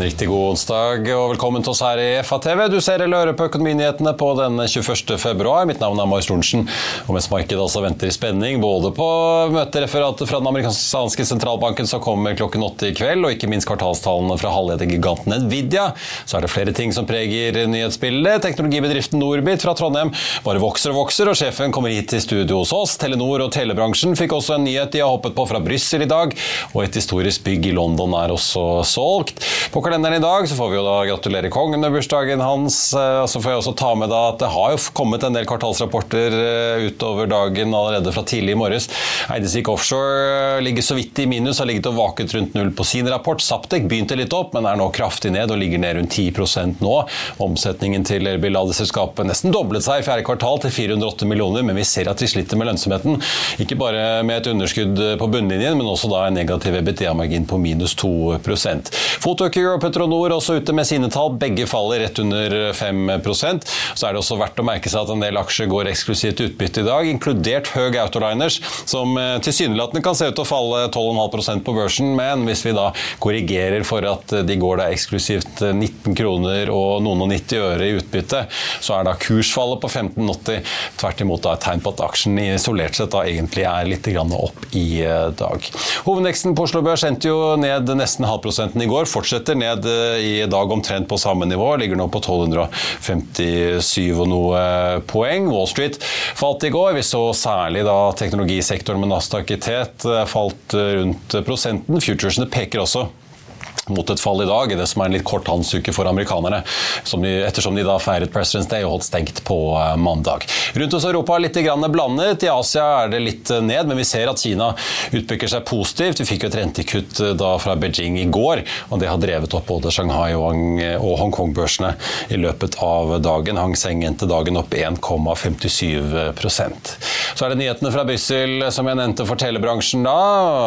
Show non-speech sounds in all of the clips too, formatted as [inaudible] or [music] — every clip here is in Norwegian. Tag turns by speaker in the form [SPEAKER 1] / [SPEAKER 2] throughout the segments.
[SPEAKER 1] En riktig god onsdag og velkommen til oss her i FA-TV. Du ser eller hører på Økonominyhetene på den 21. februar. Mitt navn er Marius Lorentzen. Og mens markedet altså venter i spenning både på møtereferatet fra den amerikanske sentralbanken som kommer klokken åtte i kveld, og ikke minst kvartalstallene fra halvledergiganten Nvidia, så er det flere ting som preger nyhetsbildet. Teknologibedriften Norbit fra Trondheim bare vokser og vokser, og sjefen kommer hit til studio hos oss. Telenor og telebransjen fikk også en nyhet de har hoppet på fra Brussel i dag, og et historisk bygg i London er også solgt. På kalenderen i dag så får vi jo da gratulere kongen med bursdagen hans. Og så får jeg også ta med da at det har jo kommet en del kvartalsrapporter eh, utover dagen allerede fra tidlig i morges. Eidesvik Offshore eh, ligger så vidt i minus, har ligget og vaket rundt null på sin rapport. Saptek begynte litt opp, men er nå kraftig ned og ligger ned rundt 10% nå. Omsetningen til Erbil-selskapet nesten doblet seg i fjerde kvartal til 408 millioner, men vi ser at de sliter med lønnsomheten. Ikke bare med et underskudd på bunnlinjen, men også da en negativ EBITDA-margin på minus 2 Photocure og Petronor også ute med sine tall. Begge faller rett under 5% Så er det også verdt å merke seg at en del aksjer går eksklusivt utbytte i dag, inkludert Høg Autoliners, som eh, tilsynelatende kan se ut til å falle 12,5% på børsen. Men hvis vi da korrigerer for at de går da eksklusivt 19 eh, kroner og noen og 90 øre i utbytte, så er da kursfallet på 15,80 tvert imot da et tegn på at aksjen isolert sett da egentlig er litt opp i eh, dag. Hovedveksten på Oslo Børs endte jo ned nesten halvprosenten i går, fortsetter ned eh, i dag omtrent på samme nivå. Ligger nå på 1257 og noe poeng. Wall Street falt i går. Vi så særlig da teknologisektoren med Nasdaq i tet eh, falt rundt prosenten. Futuresene peker også mot et fall i dag, det som er en litt kort handsuke for amerikanerne, de, ettersom de da feiret President's Day og holdt stengt på eh, mandag. Rundt hos Europa litt blandet. I Asia er det litt eh, ned, men vi ser at Kina utbygger seg positivt. Vi fikk jo et rentekutt eh, da fra Beijing i går, og det har drevet opp både Shanghai og Hongkong-børsene i løpet av dagen. Hang Seng endte dagen opp 1,57% Så er det nyhetene fra Brussel, som jeg nevnte for telebransjen da.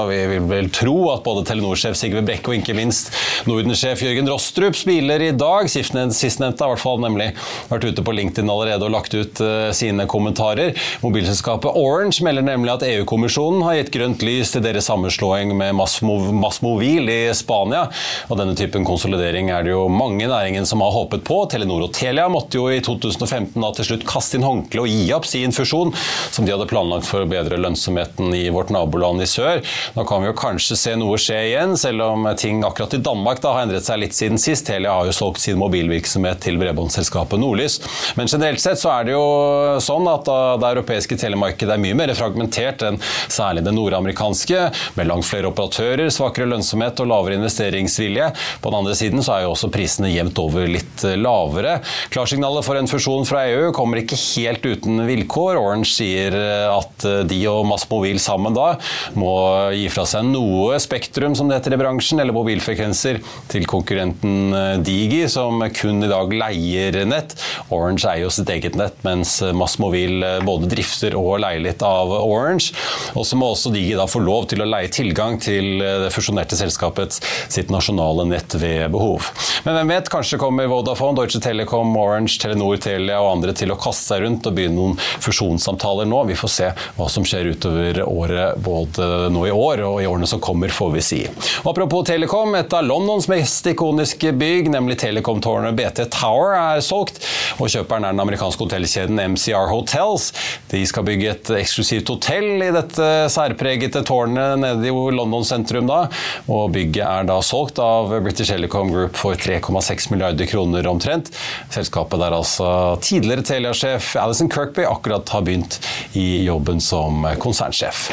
[SPEAKER 1] Vi vil vel tro at både Telenor-sjef Sigve Brekke og ikke minst Nordensjef Jørgen Rostrup smiler i dag. Sistnevnte har fall nemlig vært ute på LinkedIn allerede og lagt ut uh, sine kommentarer. Mobilselskapet Orange melder nemlig at EU-kommisjonen har gitt grønt lys til deres sammenslåing med Masmovil i Spania. Og denne typen konsolidering er det jo mange i næringen som har håpet på. Telenor og Telia måtte jo i 2015 da til slutt kaste inn håndkle og gi opp sin fusjon, som de hadde planlagt for å bedre lønnsomheten i vårt naboland i sør. Nå kan vi jo kanskje se noe skje igjen, selv om ting akkurat i Danmark da, har endret seg litt siden sist. Telia har jo solgt sin mobilvirksomhet til bredbåndsselskapet Nordlys. Men generelt sett så er det jo sånn at det europeiske telemarkedet er mye mer fragmentert enn særlig det nordamerikanske, med langt flere operatører, svakere lønnsomhet og lavere investeringsvilje. På den andre siden så er jo også prisene jevnt over litt lavere. Klarsignalet for en fusjon fra EU kommer ikke helt uten vilkår. Orange sier at de og Massmobil sammen da må gi fra seg noe spektrum, som det heter i bransjen, eller mobilfrekvens frekvenser til konkurrenten eh, Digi, som kun i dag leier nett. Orange eier jo sitt eget nett, mens Massmobil eh, både drifter og leier litt av Orange. Og så må også Digi da få lov til å leie tilgang til eh, det fusjonerte selskapets sitt nasjonale nett ved behov. Men hvem vet, kanskje kommer Vodafone, Deutsche Telekom, Orange, Telenor, Telia og andre til å kaste seg rundt og begynne noen fusjonssamtaler nå. Vi får se hva som skjer utover året både nå i år og i årene som kommer, får vi si. Og apropos Telekom. etter Av Londons mest ikoniske bygg, nemlig telekomtårnet BT Tower, er solgt. Og kjøperen er den amerikanske hotellkjeden MCR Hotels. De skal bygge et eksklusivt hotell i dette særpregete tårnet nede i London sentrum. da, og Bygget er da solgt av British Telecom Group for 3,6 milliarder kroner omtrent. Selskapet der altså tidligere Telia-sjef Alison Kirkby akkurat har begynt i jobben som konsernsjef.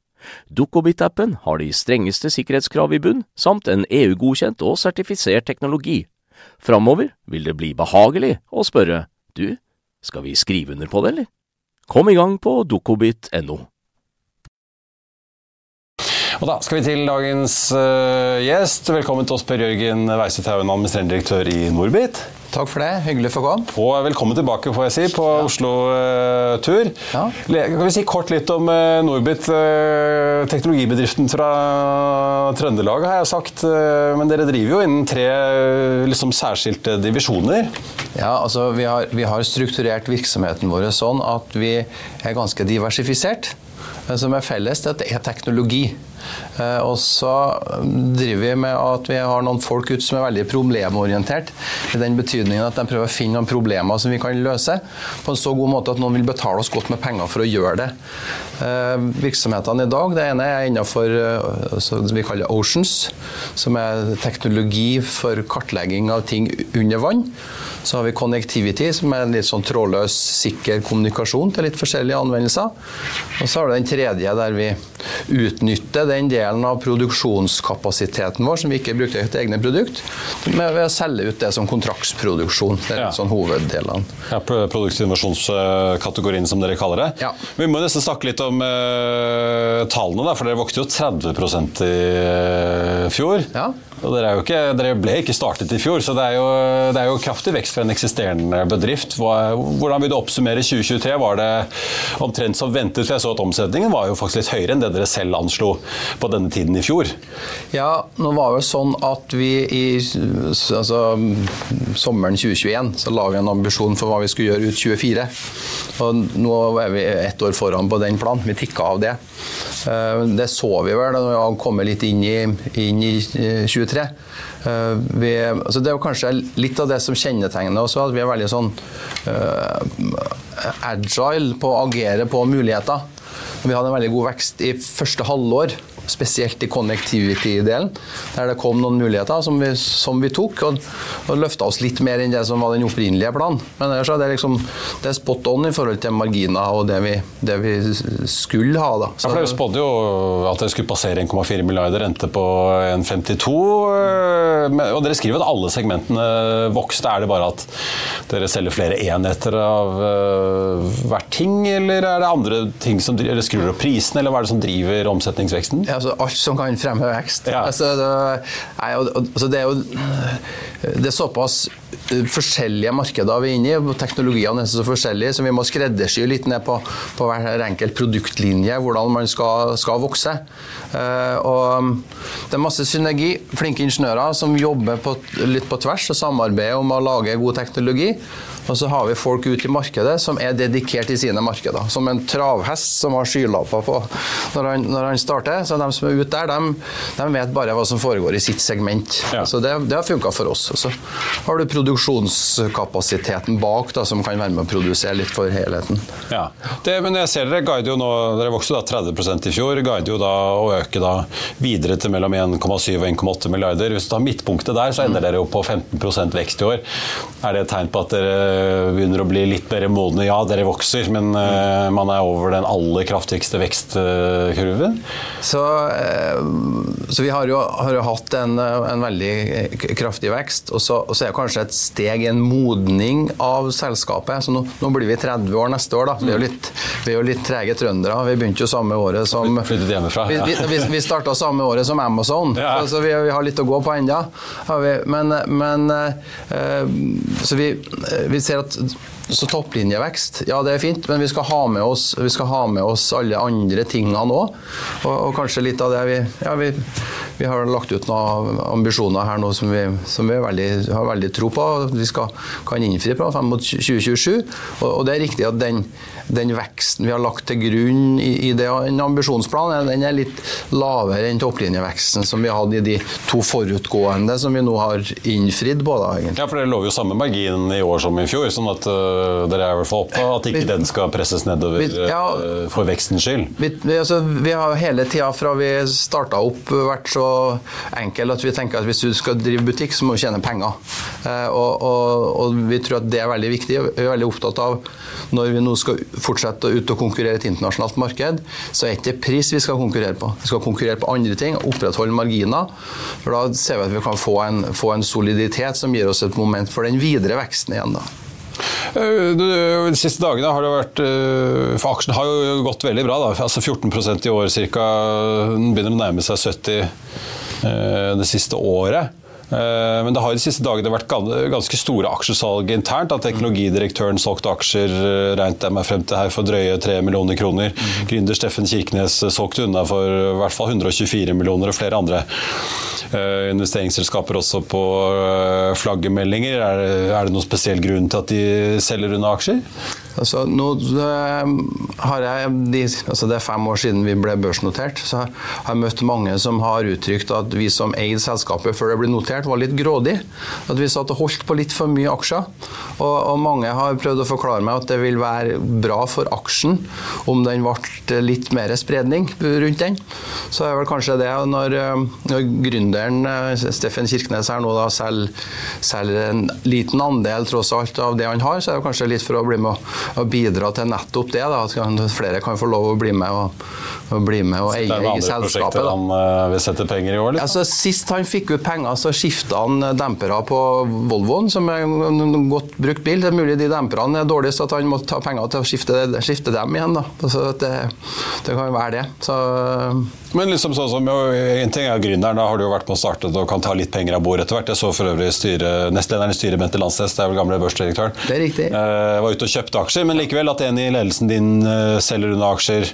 [SPEAKER 2] Dukkobit-appen har de strengeste sikkerhetskrav i bunn, samt en EU-godkjent og sertifisert teknologi. Framover vil det bli behagelig å spørre du, skal vi skrive under på det, eller? Kom i gang på dukkobit.no.
[SPEAKER 1] Og da skal vi til dagens uh, gjest. Velkommen til oss, Per Jørgen Weiseth Haugen, administrerende direktør i Norbit.
[SPEAKER 3] Takk for det. Hyggelig for å komme.
[SPEAKER 1] Og velkommen tilbake, får jeg si, på ja. Oslo-tur. Ja. Kan vi si kort litt om uh, Norbit, uh, teknologibedriften fra Trøndelag, har jeg sagt. men dere driver jo innen tre liksom, særskilte divisjoner.
[SPEAKER 3] Ja, altså vi har, vi har strukturert virksomheten vår sånn at vi er ganske diversifisert. Det som er felles, det er teknologi. Eh, og så driver vi med at vi har noen folk ute som er veldig problemorientert. I den betydningen at de prøver å finne noen problemer som vi kan løse på en så god måte at noen vil betale oss godt med penger for å gjøre det. Eh, virksomhetene i dag, det ene er innenfor eh, vi kaller Oceans, som er teknologi for kartlegging av ting under vann. Så har vi Connectivity, som er en litt sånn trådløs, sikker kommunikasjon til litt forskjellige anvendelser. Og så har du den tredje der vi utnytter den delen av produksjonskapasiteten vår som vi ikke brukte til egne produkt, med ved å selge ut det som kontraktsproduksjon. Det er ja. sånn hoveddelene.
[SPEAKER 1] Ja, Produktinnovasjonskategorien, som dere kaller det. Ja. Vi må nesten snakke litt om uh, tallene, da, for dere vokste jo 30% i uh, fjor. Ja. Og dere, ikke, dere, ble ikke startet i fjor, så det er, jo, det er jo kraftig vekst for en eksisterende bedrift. Hvordan vil du oppsummere 2023? Var det omtrent som ventet? For jeg så at omsetningen var jo faktisk litt høyere enn det dere selv anslo på denne tiden i fjor.
[SPEAKER 3] Ja, nå var det sånn at vi i altså, sommeren 2021 så la vi en ambisjon for hva vi skulle gjøre ut 2024. Og nå er vi ett år foran på den planen. Vi tikka av det. Eh, det så vi vel da vi kommet litt inn i, inn i 2023. 2023. Eh, vi, altså det er kanskje litt av det som kjennetegner oss, at vi er veldig sånn uh, agile på å agere på muligheter. Vi hadde en veldig god vekst i første halvår spesielt i connectivity-delen, der det kom noen muligheter som vi, som vi tok, og, og løfta oss litt mer enn det som var den opprinnelige planen. Men ellers er det, liksom, det er spot on i forhold til marginer og det vi, det vi skulle ha. Da.
[SPEAKER 1] Så, ja, for Dere spådde jo at dere skulle passere 1,4 milliarder rente på 1,52. Eh, og dere skriver at alle segmentene vokste. Er det bare at dere selger flere enheter av uh, hvert ting, eller er det andre ting som eller skrur opp prisen, eller hva er det som driver omsetningsveksten?
[SPEAKER 3] Ja, altså alt som kan fremme vekst. Ja. Altså, det, nei, altså, det, er jo det er såpass forskjellige markeder vi er inne i. Teknologiene er så forskjellige, så vi må skreddersy litt ned på, på hver enkelt produktlinje hvordan man skal, skal vokse. Uh, og det er masse synergi. Flinke ingeniører som jobber på, litt på tvers og samarbeider om å lage god teknologi. Og så har vi folk ute i markedet som er dedikert i sine markeder. Som en travhest som har skylapper på når han, når han, starter. Så de som er ute der, de, de, vet bare hva som foregår i sitt segment. Ja. Så det, det har funka for oss. Så har du produksjonskapasiteten bak da, som kan være med å produsere litt for helheten.
[SPEAKER 1] Ja, det, Men jeg ser dere guider jo nå, dere vokste da 30% i fjor, guider jo da å øke da videre til mellom 1,7 og 1,8 milliarder. Hvis du tar midtpunktet der, så ender dere jo på 15 vekst i år. Er det et tegn på at dere Eh, begynner å bli litt mer modne. Ja, dere vokser, men uh, man er over den aller kraftigste vekstkurven.
[SPEAKER 3] Så, uh, så vi har jo, har jo hatt en, en, veldig kraftig vekst, og så, og så er kanskje et steg i en modning av selskapet. Så nå, nå, blir vi 30 år neste år, da. Vi er jo litt, vi er jo litt trege trøndere. Vi begynte jo samme året som
[SPEAKER 1] Flyttet hjemmefra.
[SPEAKER 3] Ja. Vi, vi, vi starta samme året som Amazon, ja. så, så vi, vi, har litt å gå på ennå. Men, men øh, så vi, vi ser at så topplinjevekst, ja det er fint, men vi skal ha med oss, ha med oss alle andre tingene òg. Og, og, kanskje litt av det vi Ja, vi, vi, har lagt ut noen ambisjoner her nå som vi, som vi veldig, har veldig tro på. Vi skal, kan innfri på frem mot 2027. Og, og, det er riktig at den, den, veksten vi har lagt til grunn i, i den ambisjonsplanen, den er litt lavere enn topplinjeveksten som vi hadde i de to forutgående som vi nå har innfridd på. Da,
[SPEAKER 1] ja, for dere lover jo samme margin i år som i fjor. sånn at uh dere er i hvert fall oppe at ikke vi, den skal presses nedover vi, ja, eh, for vekstens skyld?
[SPEAKER 3] Vi, altså, vi har hele tida fra vi starta opp vært så enkle at vi tenker at hvis du skal drive butikk, så må du tjene penger. Eh, og, og, og, vi tror at det er veldig viktig. Vi er veldig opptatt av når vi nå skal fortsette ut og konkurrere et internasjonalt marked, så er det ikke pris vi skal konkurrere på. Vi skal konkurrere på andre ting, opprettholde marginer. For da ser vi at vi kan få en, få en soliditet som gir oss et moment for den videre veksten igjen. da.
[SPEAKER 1] Eh, de siste dagene har det vært eh, For aksjen har jo gått veldig bra. Da. Altså 14% i år ca. Den begynner å nærme seg 70 eh, det siste året. Men det har de siste dagene vært ganske store aksjesalg internt. At teknologidirektøren solgte aksjer regnet jeg meg frem til her for drøye 3 millioner kroner. Mm. Gründer Steffen Kirkenes solgte unna for i hvert fall 124 millioner, og flere andre Eh, investeringsselskaper også på eh, flaggermeldinger. Er er det noen spesiell grunn til at de selger unna aksjer?
[SPEAKER 3] Altså, nå har jeg, de, altså Det er fem år siden vi ble børsnotert. så har jeg møtt mange som har uttrykt at vi som eide selskapet før det ble notert, var litt grådig. At vi satt og holdt på litt for mye aksjer. Og, og, mange har prøvd å forklare meg at det vil være bra for aksjen om den ble litt mer spredning rundt den. Så er vel kanskje det når, når gründeren eh, Steffen Kirkenes her nå da selger, selger en liten andel tross alt av det han har, så er det kanskje litt for å bli med å bidra til nettopp det. Da, at flere kan få lov å bli med og, og, bli med og eie i selskapet.
[SPEAKER 1] Han uh, vil sette penger i år? Liksom.
[SPEAKER 3] Altså, sist han fikk ut penger, så skifta han dempere på Volvoen, som er en godt brukt bil. Det er mulig de demperne er dårlige, så han må ta penger til å skifte, skifte dem igjen. Da. Altså, det, det kan være det. Så
[SPEAKER 1] men liksom sånn som, en ting er gründeren, da har du jo vært på å starte og kan ta litt penger av bordet etter hvert. Jeg så for øvrig styre, nestlederen i styret, Bente Landsnes, det er vel gamle børsdirektøren,
[SPEAKER 3] det er riktig.
[SPEAKER 1] Uh, var ute og kjøpte aksjer, men likevel at en i ledelsen din selger unna aksjer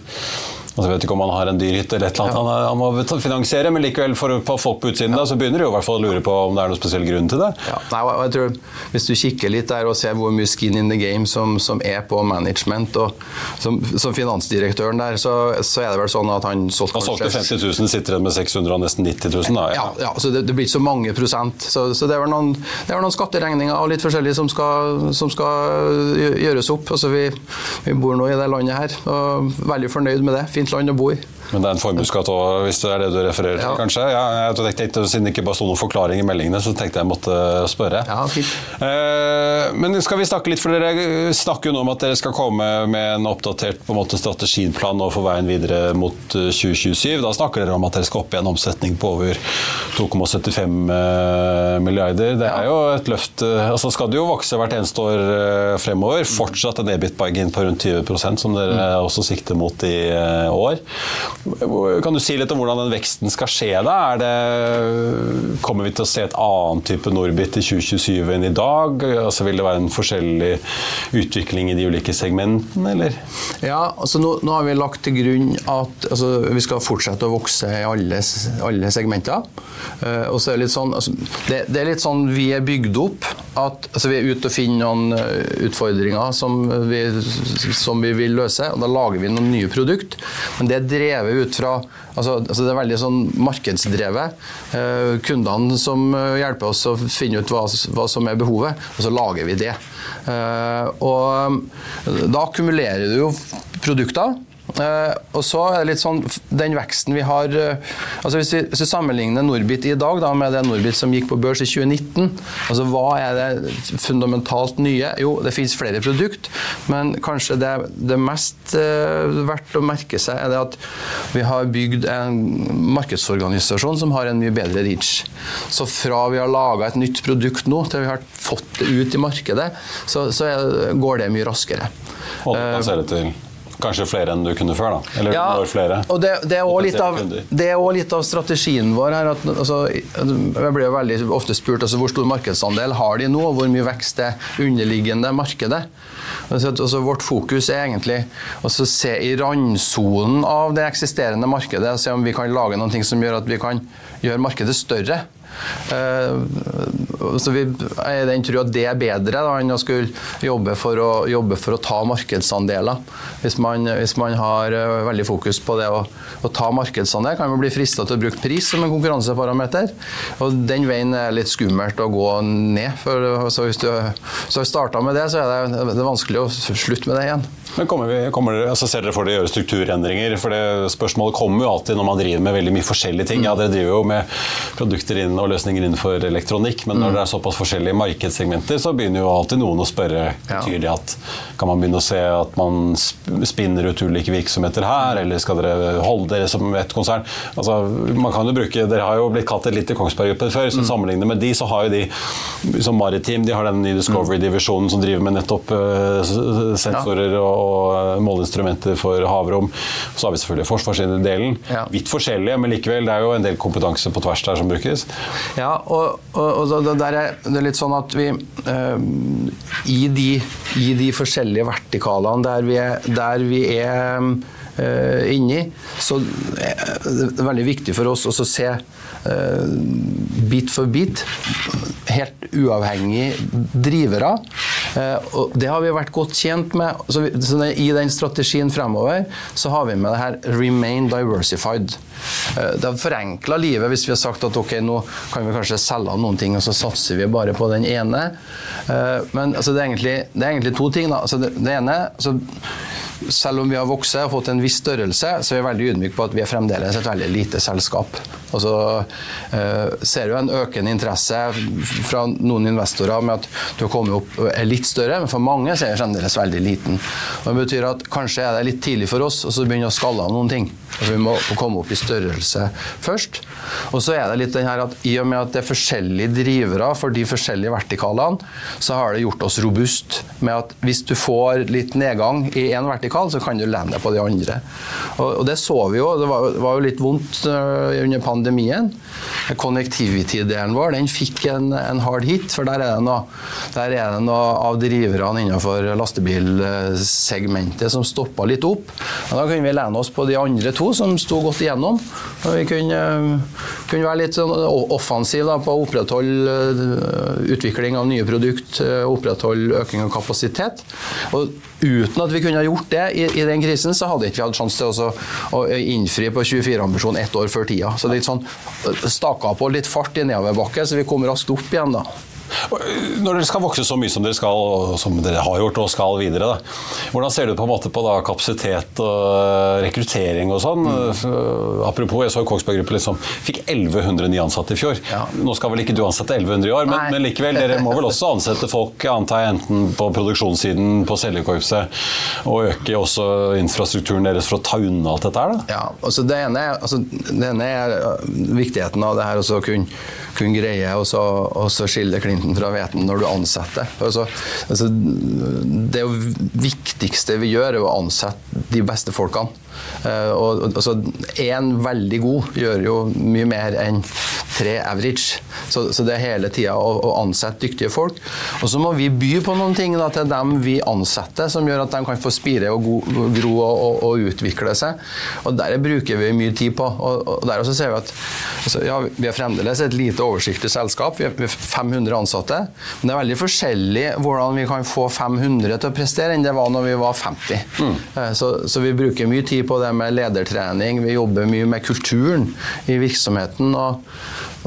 [SPEAKER 1] Altså, jeg vet ikke om han har en dyr hytte eller et eller annet ja. han, må finansiere, men likevel for, folk på utsiden ja. da, så begynner de jo i hvert fall å lure på om det er noen spesiell grunn til det.
[SPEAKER 3] Ja. Nei, jeg tror Hvis du kikker litt der og ser hvor mye skin in the game som, som er på management, og som, som finansdirektøren der, så, så, er det vel sånn at han
[SPEAKER 1] solgte Han solgte 50 000, sitter igjen med 600 og nesten 90 000. Da,
[SPEAKER 3] ja. ja, så det, det, blir ikke så mange prosent. Så, så det, er vel noen, noen skatteregninger og litt forskjellig som skal, som skal gjøres opp. Altså, vi, vi bor nå i det landet her, og er veldig fornøyd med det. Fint fint land å bo i.
[SPEAKER 1] Men det er en formuesskatt òg, hvis det er det du refererer til,
[SPEAKER 3] Ja.
[SPEAKER 1] kanskje? Ja, jeg tenkte, Siden det ikke bare sto noen forklaring i meldingene, så tenkte jeg måtte spørre.
[SPEAKER 3] Ja, fint.
[SPEAKER 1] Eh, men skal vi snakke litt, for dere snakker jo nå om at dere skal komme med en oppdatert på en måte, strategiplan nå for veien videre mot eh, 2027. Da snakker dere om at dere skal opp i en omsetning på over 2,75 eh, milliarder. Det er jo et løft. eh, altså Skal det jo vokse hvert eneste år eh, fremover. Fortsatt en ebit-bargain på rundt 20% som dere
[SPEAKER 3] Mm.
[SPEAKER 1] også sikter mot i eh, år. Kan du si litt om hvordan den veksten skal skje? da? Det, kommer vi til å se et annet type Norbit i 2027 enn i dag? Altså Vil det være en forskjellig utvikling i de ulike segmentene, eller?
[SPEAKER 3] Ja, altså nå, nå har vi lagt til grunn at altså, vi skal fortsette å vokse i alle, alle segmenter. Uh, og så er det litt sånn altså, det, det er litt sånn vi er bygd opp at altså, vi er ute og finner noen eh, utfordringer som vi, som vi vil løse, og da lager vi noen nye produkt. Men det er drevet ut fra altså, altså Det er veldig sånn markedsdrevet. Eh, kundene som eh, hjelper oss å finne ut hva, hva som er behovet, og så lager vi det. Eh, og da akkumulerer du jo produkter. Eh, og så er det litt sånn den veksten vi har eh, altså hvis, vi, hvis vi sammenligner Norbit i dag da, med det Norbit som gikk på børs i 2019, altså hva er det fundamentalt nye? Jo, det finnes flere produkt, men kanskje det, det mest eh, verdt å merke seg er det at vi har bygd en markedsorganisasjon som har en mye bedre reach. Så fra vi har laga et nytt produkt nå, til vi har fått det ut i markedet, så, så er, går det mye raskere.
[SPEAKER 1] Og kanskje flere enn du kunne før? da? Eller
[SPEAKER 3] Ja,
[SPEAKER 1] var flere?
[SPEAKER 3] og det, det, er også litt det litt av strategien vår. her, at, altså, Jeg blir jo veldig ofte spurt altså, hvor stor markedsandel har de nå, og hvor mye vekst er underliggende markedet. Altså, altså, vårt fokus er egentlig å se i randsonen av det eksisterende markedet, og se om vi kan lage noe som gjør at vi kan gjøre markedet større. Eh, så vi er den tro at det er bedre da, enn å skulle jobbe for å, jobbe for å ta markedsandeler. Hvis man, hvis man har eh, veldig fokus på det å, å ta markedsandel, kan man bli frista til å bruke pris som en konkurranseparameter. Og den veien er litt skummelt å gå ned. For, så hvis du har starta med det, så er det, det er vanskelig å slutte med det igjen.
[SPEAKER 1] Men kommer vi, kommer altså Ser dere for dere å gjøre strukturendringer? For det Spørsmålet kommer jo alltid når man driver med veldig mye forskjellige ting. Ja, Dere driver jo med produkter inn og løsninger innenfor elektronikk, men når det er såpass forskjellige markedssegmenter, så begynner jo alltid noen å spørre betyr det at Kan man begynne å se at man spinner ut ulike virksomheter her, eller skal dere holde dere som et konsern? Altså, man kan jo bruke, Dere har jo blitt kalt et lite Kongsberg Gruppen før, så sammenlignet med de, så har jo de som Maritim de har den nye Discovery-divisjonen som driver med nettopp uh, sensorer og, og måleinstrumenter for havrom. Så har vi selvfølgelig forsvarsdelen.
[SPEAKER 3] Ja.
[SPEAKER 1] Vidt forskjellige, men likevel, det er jo en del kompetanse på tvers der som brukes.
[SPEAKER 3] Ja, og, og, og der er det litt sånn at vi øh, i, de, I de forskjellige vertikalene der vi er, der vi er øh, inni, så er det veldig viktig for oss å se øh, bit for bit, helt uavhengig drivere. Eh, det har vi vært godt tjent med. Så, I den strategien fremover så har vi med det her 'remain diversified'. Eh, Det har forenkla livet hvis vi har sagt at ok, nå kan vi kanskje selge noen ting, og så satser vi bare på den ene. Eh, Men altså, det, er egentlig, det er egentlig to ting. Da. Altså, det, det ene altså, selv om vi har vokst og fått en viss størrelse, så er vi veldig ydmyke på at vi er fremdeles et veldig lite selskap. Og så eh, ser vi en økende interesse fra noen investorer med at du har kommet opp er litt større, men for mange så er vi fremdeles veldig liten. Og det betyr at kanskje er det litt tidlig for oss å så begynne å skalle av noen ting. Vi må komme opp i størrelse først. Og så er det litt den her at i og med at det er forskjellige drivere for de forskjellige vertikalene, så har det gjort oss robust med at hvis du får litt nedgang i én vertikal, så kan du lene deg på de andre. Og, og det så vi jo. Det var, var jo litt vondt øh, under pandemien. Connectivity-delen vår den fikk en, en hard hit, for der er det noe, er det noe av driverne innenfor lastebilsegmentet som stoppa litt opp. Men da kunne vi lene oss på de andre to som sto godt igjennom. Vi kunne, kunne være litt sånn offensiv på å opprettholde øh, utvikling av nye produkt, øh, opprettholde øking av kapasitet. Og uten at vi kunne gjort det i, i den krisen, så hadde ikke vi hatt sjanse til også, å innfri på 24-ambisjonen ett år før tida. Så det er litt sånn staka på litt fart i nedoverbakke, så vi kom raskt opp igjen da.
[SPEAKER 1] Når dere skal vokse så mye som dere skal, og som dere har gjort og skal videre, da, hvordan ser du på, på da, kapasitet og rekruttering og sånn? Mm. Apropos, jeg så Kongsberg Gruppe liksom, fikk 1100 nye ansatte i fjor. Ja. Nå skal vel ikke du ansette 1100 i år, men, men, likevel, dere må vel også ansette folk, antar jeg, enten på produksjonssiden, på selgerkorpset, og øke også infrastrukturen deres for å ta unna alt dette her? da?
[SPEAKER 3] Ja, altså det ene, altså, det ene er viktigheten av det her å kunne kun greie å skille klinten fra hveten når du ansetter. Altså, altså, det viktigste vi gjør, er å ansette de beste folkene. Uh, og, altså, Én veldig god gjør jo mye mer enn tre average. Så, så det er hele tida å, å, ansette dyktige folk. Og så må vi by på noen ting da, til dem vi ansetter, som gjør at de kan få spire og gro og, og, og utvikle seg. Og Der bruker vi mye tid på. Og, og der også ser Vi at altså, ja, vi er fremdeles et lite oversiktlig selskap. Vi har 500 ansatte. Men det er veldig forskjellig hvordan vi kan få 500 til å prestere enn det var når vi var 50. Mm. Uh, så, så vi bruker mye tid på det med ledertrening, vi jobber mye med kulturen i virksomheten. og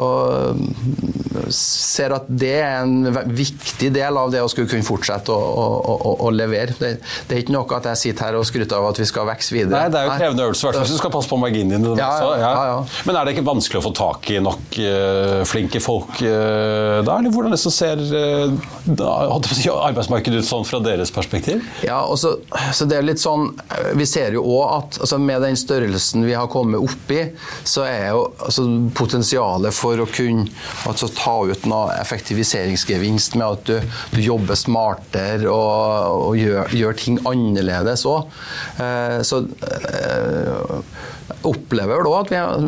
[SPEAKER 3] og ser at det er en viktig del av det å skulle kunne fortsette å, å, å, å levere. Det, det, er ikke noe at jeg sitter her og skryter av at vi skal vokse videre.
[SPEAKER 1] Nei, Det er jo krevende øvelse, hvert hvis du skal passe på marginene dine. Ja, ja, ja, Men er det ikke vanskelig å få tak i nok uh, flinke folk uh, da? Eller hvordan det ser uh, arbeidsmarkedet ut sånn fra deres perspektiv?
[SPEAKER 3] Ja, og så, så det er litt sånn Vi ser jo òg at altså, med den størrelsen vi har kommet opp i, så er jo altså, potensialet for å kunne altså, ta ut noe effektiviseringsgevinst med at du, du jobber smartere og, og gjør, gjør, ting annerledes òg. Eh, så eh, opplever da at vi er,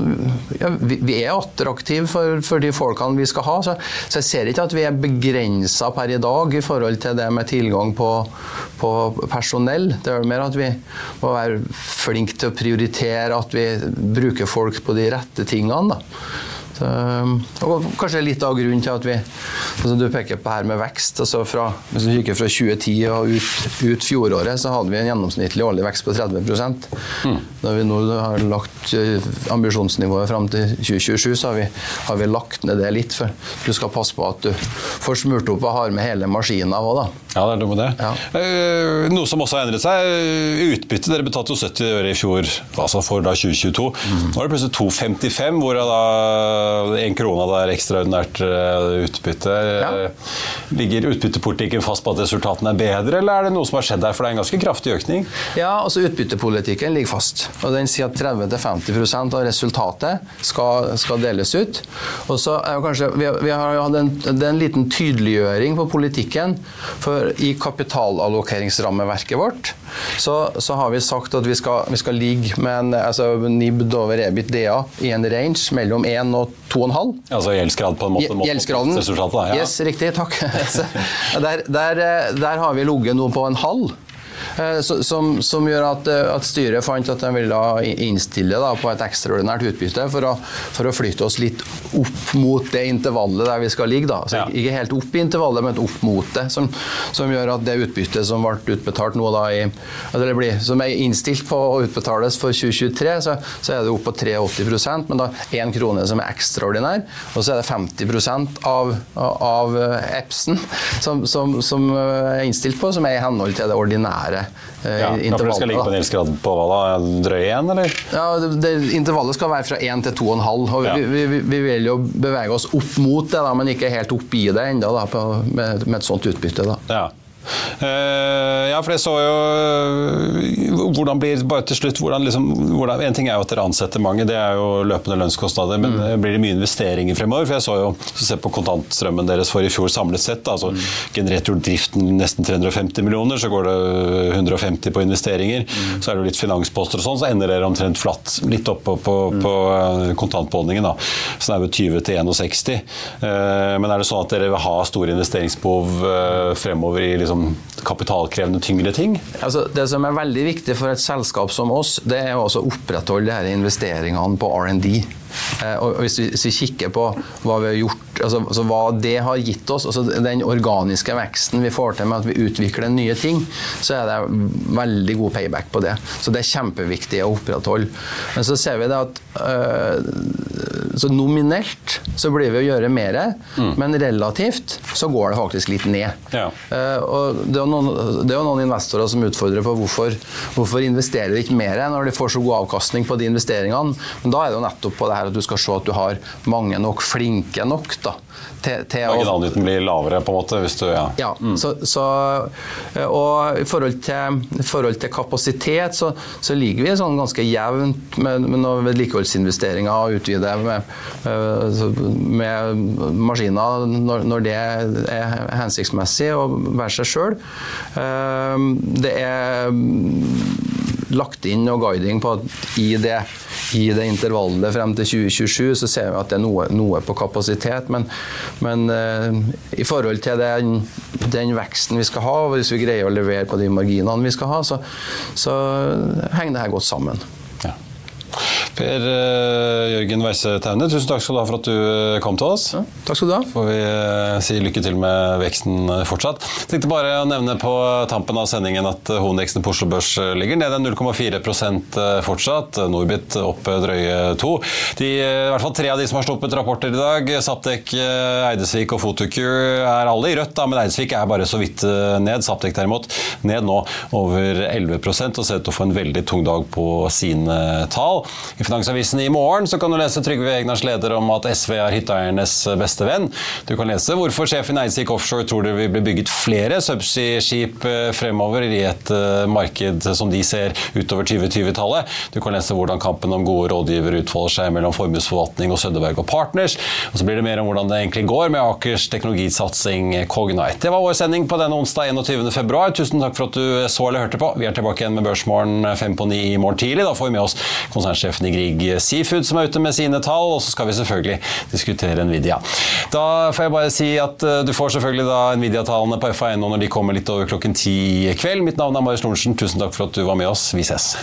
[SPEAKER 3] ja, vi er attraktive for, for, de folkene vi skal ha. Så, så, jeg ser ikke at vi er begrensa per i dag i forhold til det med tilgang på, på personell. Det er mer at vi må være flinke til å prioritere at vi bruker folk på de rette tingene. Da. Ehm, og kanskje litt av grunnen til at vi altså Du peker på her med vekst. altså fra, Hvis du kikker fra 2010 og ut, ut, fjoråret, så hadde vi en gjennomsnittlig årlig vekst på 30 mm. Når vi nå har lagt eh, ambisjonsnivået fram til 2027, så har vi, har vi, lagt ned det litt. For du skal passe på at du får smurt opp og har med hele maskina òg, da.
[SPEAKER 1] Ja, det er noe med det. Ja. Uh, noe som også har endret seg, utbytte. Dere betalte jo 70 øre i fjor, altså for da 2022. Mm. Nå er det plutselig 2,55, hvorav da én krone der er ekstraordinært eh, utbytte. Ja. Ligger utbyttepolitikken fast på at resultatene er bedre, eller er det noe som har skjedd der? For det er en ganske kraftig økning?
[SPEAKER 3] Ja, altså utbyttepolitikken ligger fast. og Den sier at 30-50% av resultatet skal, skal, deles ut. Og så er jo kanskje, Vi, vi har hatt en, en, liten tydeliggjøring på politikken. For i kapitalallokeringsrammeverket vårt så, så, har vi sagt at vi skal, vi skal ligge med en altså, NIBD over EBIT DA i en range mellom 1 og 2,5.
[SPEAKER 1] Altså gjeldsgrad på en måte?
[SPEAKER 3] Gjeldsgraden. Ja. Yes, riktig. Takk. [laughs] der, der, eh, der har vi ligget nå på en halv. Eh, som, som, gjør at, eh, at, styret fant at de ville innstille da, på et ekstraordinært utbytte for å, for å, flytte oss litt opp mot det intervallet der vi skal ligge. Da. Så ja. Ikke helt opp i intervallet, men opp mot det. Som, som gjør at det utbyttet som ble utbetalt nå da i, eller blir, som er innstilt på å utbetales for 2023, så, så er det opp på 83% men da én krone som er ekstraordinær, og så er det 50 av, av EPS-en som, som, som, er innstilt på, som er i henhold til det ordinære
[SPEAKER 1] eh, ja, intervallet. Skal ligge på en gjeldsgrad på hva da? Drøy én, eller?
[SPEAKER 3] Ja, det, det, Intervallet skal være fra 1 til 2,5. Ja. Vi, vi, vi, vil jo bevege oss opp mot det, da, men ikke helt opp i det ennå med, med, et sånt utbytte. Da.
[SPEAKER 1] Ja. Uh, ja, for jeg så jo uh, hvordan blir bare til slutt hvordan, liksom, hvordan, En ting er jo at dere ansetter mange, det er jo løpende lønnskostnader. Men mm. blir det mye investeringer fremover? For jeg så jo se på kontantstrømmen deres for i fjor samlet sett. Altså, mm. Genererte jo driften nesten 350 millioner, så går det 150 på investeringer. Mm. Så er det jo litt finansposter og sånn, så ender dere omtrent flatt. Litt opp på, på, mm. på kontantbeholdningen, da. Så det er jo 20 til 61. men er det sånn at dere vil ha store investeringsbehov fremover i liksom liksom kapitalkrevende, tyngre ting?
[SPEAKER 3] Altså, det som er veldig viktig for et selskap som oss, det er å opprettholde investeringene på R&D. Eh, og hvis vi, hvis vi, kikker på hva vi har gjort altså, altså, hva det har gitt oss, altså den organiske veksten vi får til med at vi utvikler nye ting, så er det veldig god payback på det. Så det er kjempeviktig å opprettholde. Men så ser vi det at øh, så nominelt så blir vi å gjøre mer, mm. men relativt så går det faktisk litt ned. Ja. Uh, og det er, noen, det er noen investorer som utfordrer på hvorfor, hvorfor investerer de ikke mer når de får så god avkastning på de investeringene. Men da er det jo nettopp på det her at du skal se at du har mange nok flinke nok da,
[SPEAKER 1] til, til Marginalnytten blir lavere, på en måte? hvis du,
[SPEAKER 3] Ja. ja mm. så, så, og i forhold til, i forhold til kapasitet, så, så, ligger vi sånn ganske jevnt med, med noen vedlikeholdsinvesteringer og utvide med, med maskiner når, når, det er hensiktsmessig å være seg sjøl. Ehm, det er lagt inn noe guiding på at i det, i det intervallet frem til 2027 så ser vi at det er noe, noe på kapasitet. Men, men uh, i forhold til den, den, veksten vi skal ha, og hvis vi greier å levere på de marginene vi skal ha, så, så henger det her godt sammen.
[SPEAKER 1] Per uh, Jørgen Weise Taune, tusen takk skal du ha for at du eh, kom til oss. Ja,
[SPEAKER 3] takk skal du ha.
[SPEAKER 1] Får vi uh, si lykke til med veksten fortsatt. Jeg tenkte bare å nevne på tampen av sendingen at hovedveksten på Oslo Børs ligger nede 0,4% fortsatt. Norbit opp drøye to. De, I hvert fall tre av de som har sluppet rapporter i dag, Saptek, Eidesvik og Fotokur, er alle i rødt, da, men Eidesvik er bare så vidt ned. Saptek derimot ned nå over 11 og ser ut til å få en veldig tung dag på sine tall. I Finansavisen i morgen så kan du lese Trygve Egnars leder om at SV er hytteeiernes beste venn. Du kan lese hvorfor sjefen i Eidsvik Offshore tror det vil bli bygget flere subsea-skip eh, fremover i et eh, marked som de ser utover 2020-tallet. Du kan lese hvordan kampen om gode rådgivere utfolder seg mellom formuesforvaltning og Søddeberg og Partners. Og så blir det mer om hvordan det egentlig går med Akers teknologisatsing Cognite. Det var vår sending på denne onsdag 21.2. Tusen takk for at du så eller hørte på. Vi er tilbake igjen med Børsmorgen fem på ni i morgen tidlig. Da får vi med oss konsernsjefen i Grieg Seafood som er ute med sine tall, og så skal vi selvfølgelig diskutere Nvidia. Da får jeg bare si at eh, du får selvfølgelig da Nvidia-tallene på FA1 når de kommer litt over klokken ti i kveld. Mitt navn er Marius Lorentzen. Tusen takk for at du var med oss. Vi ses.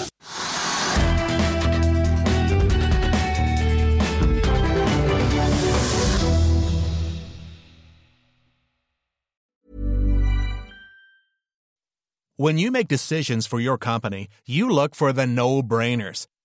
[SPEAKER 1] When you make decisions for your company, you look for the no-brainers.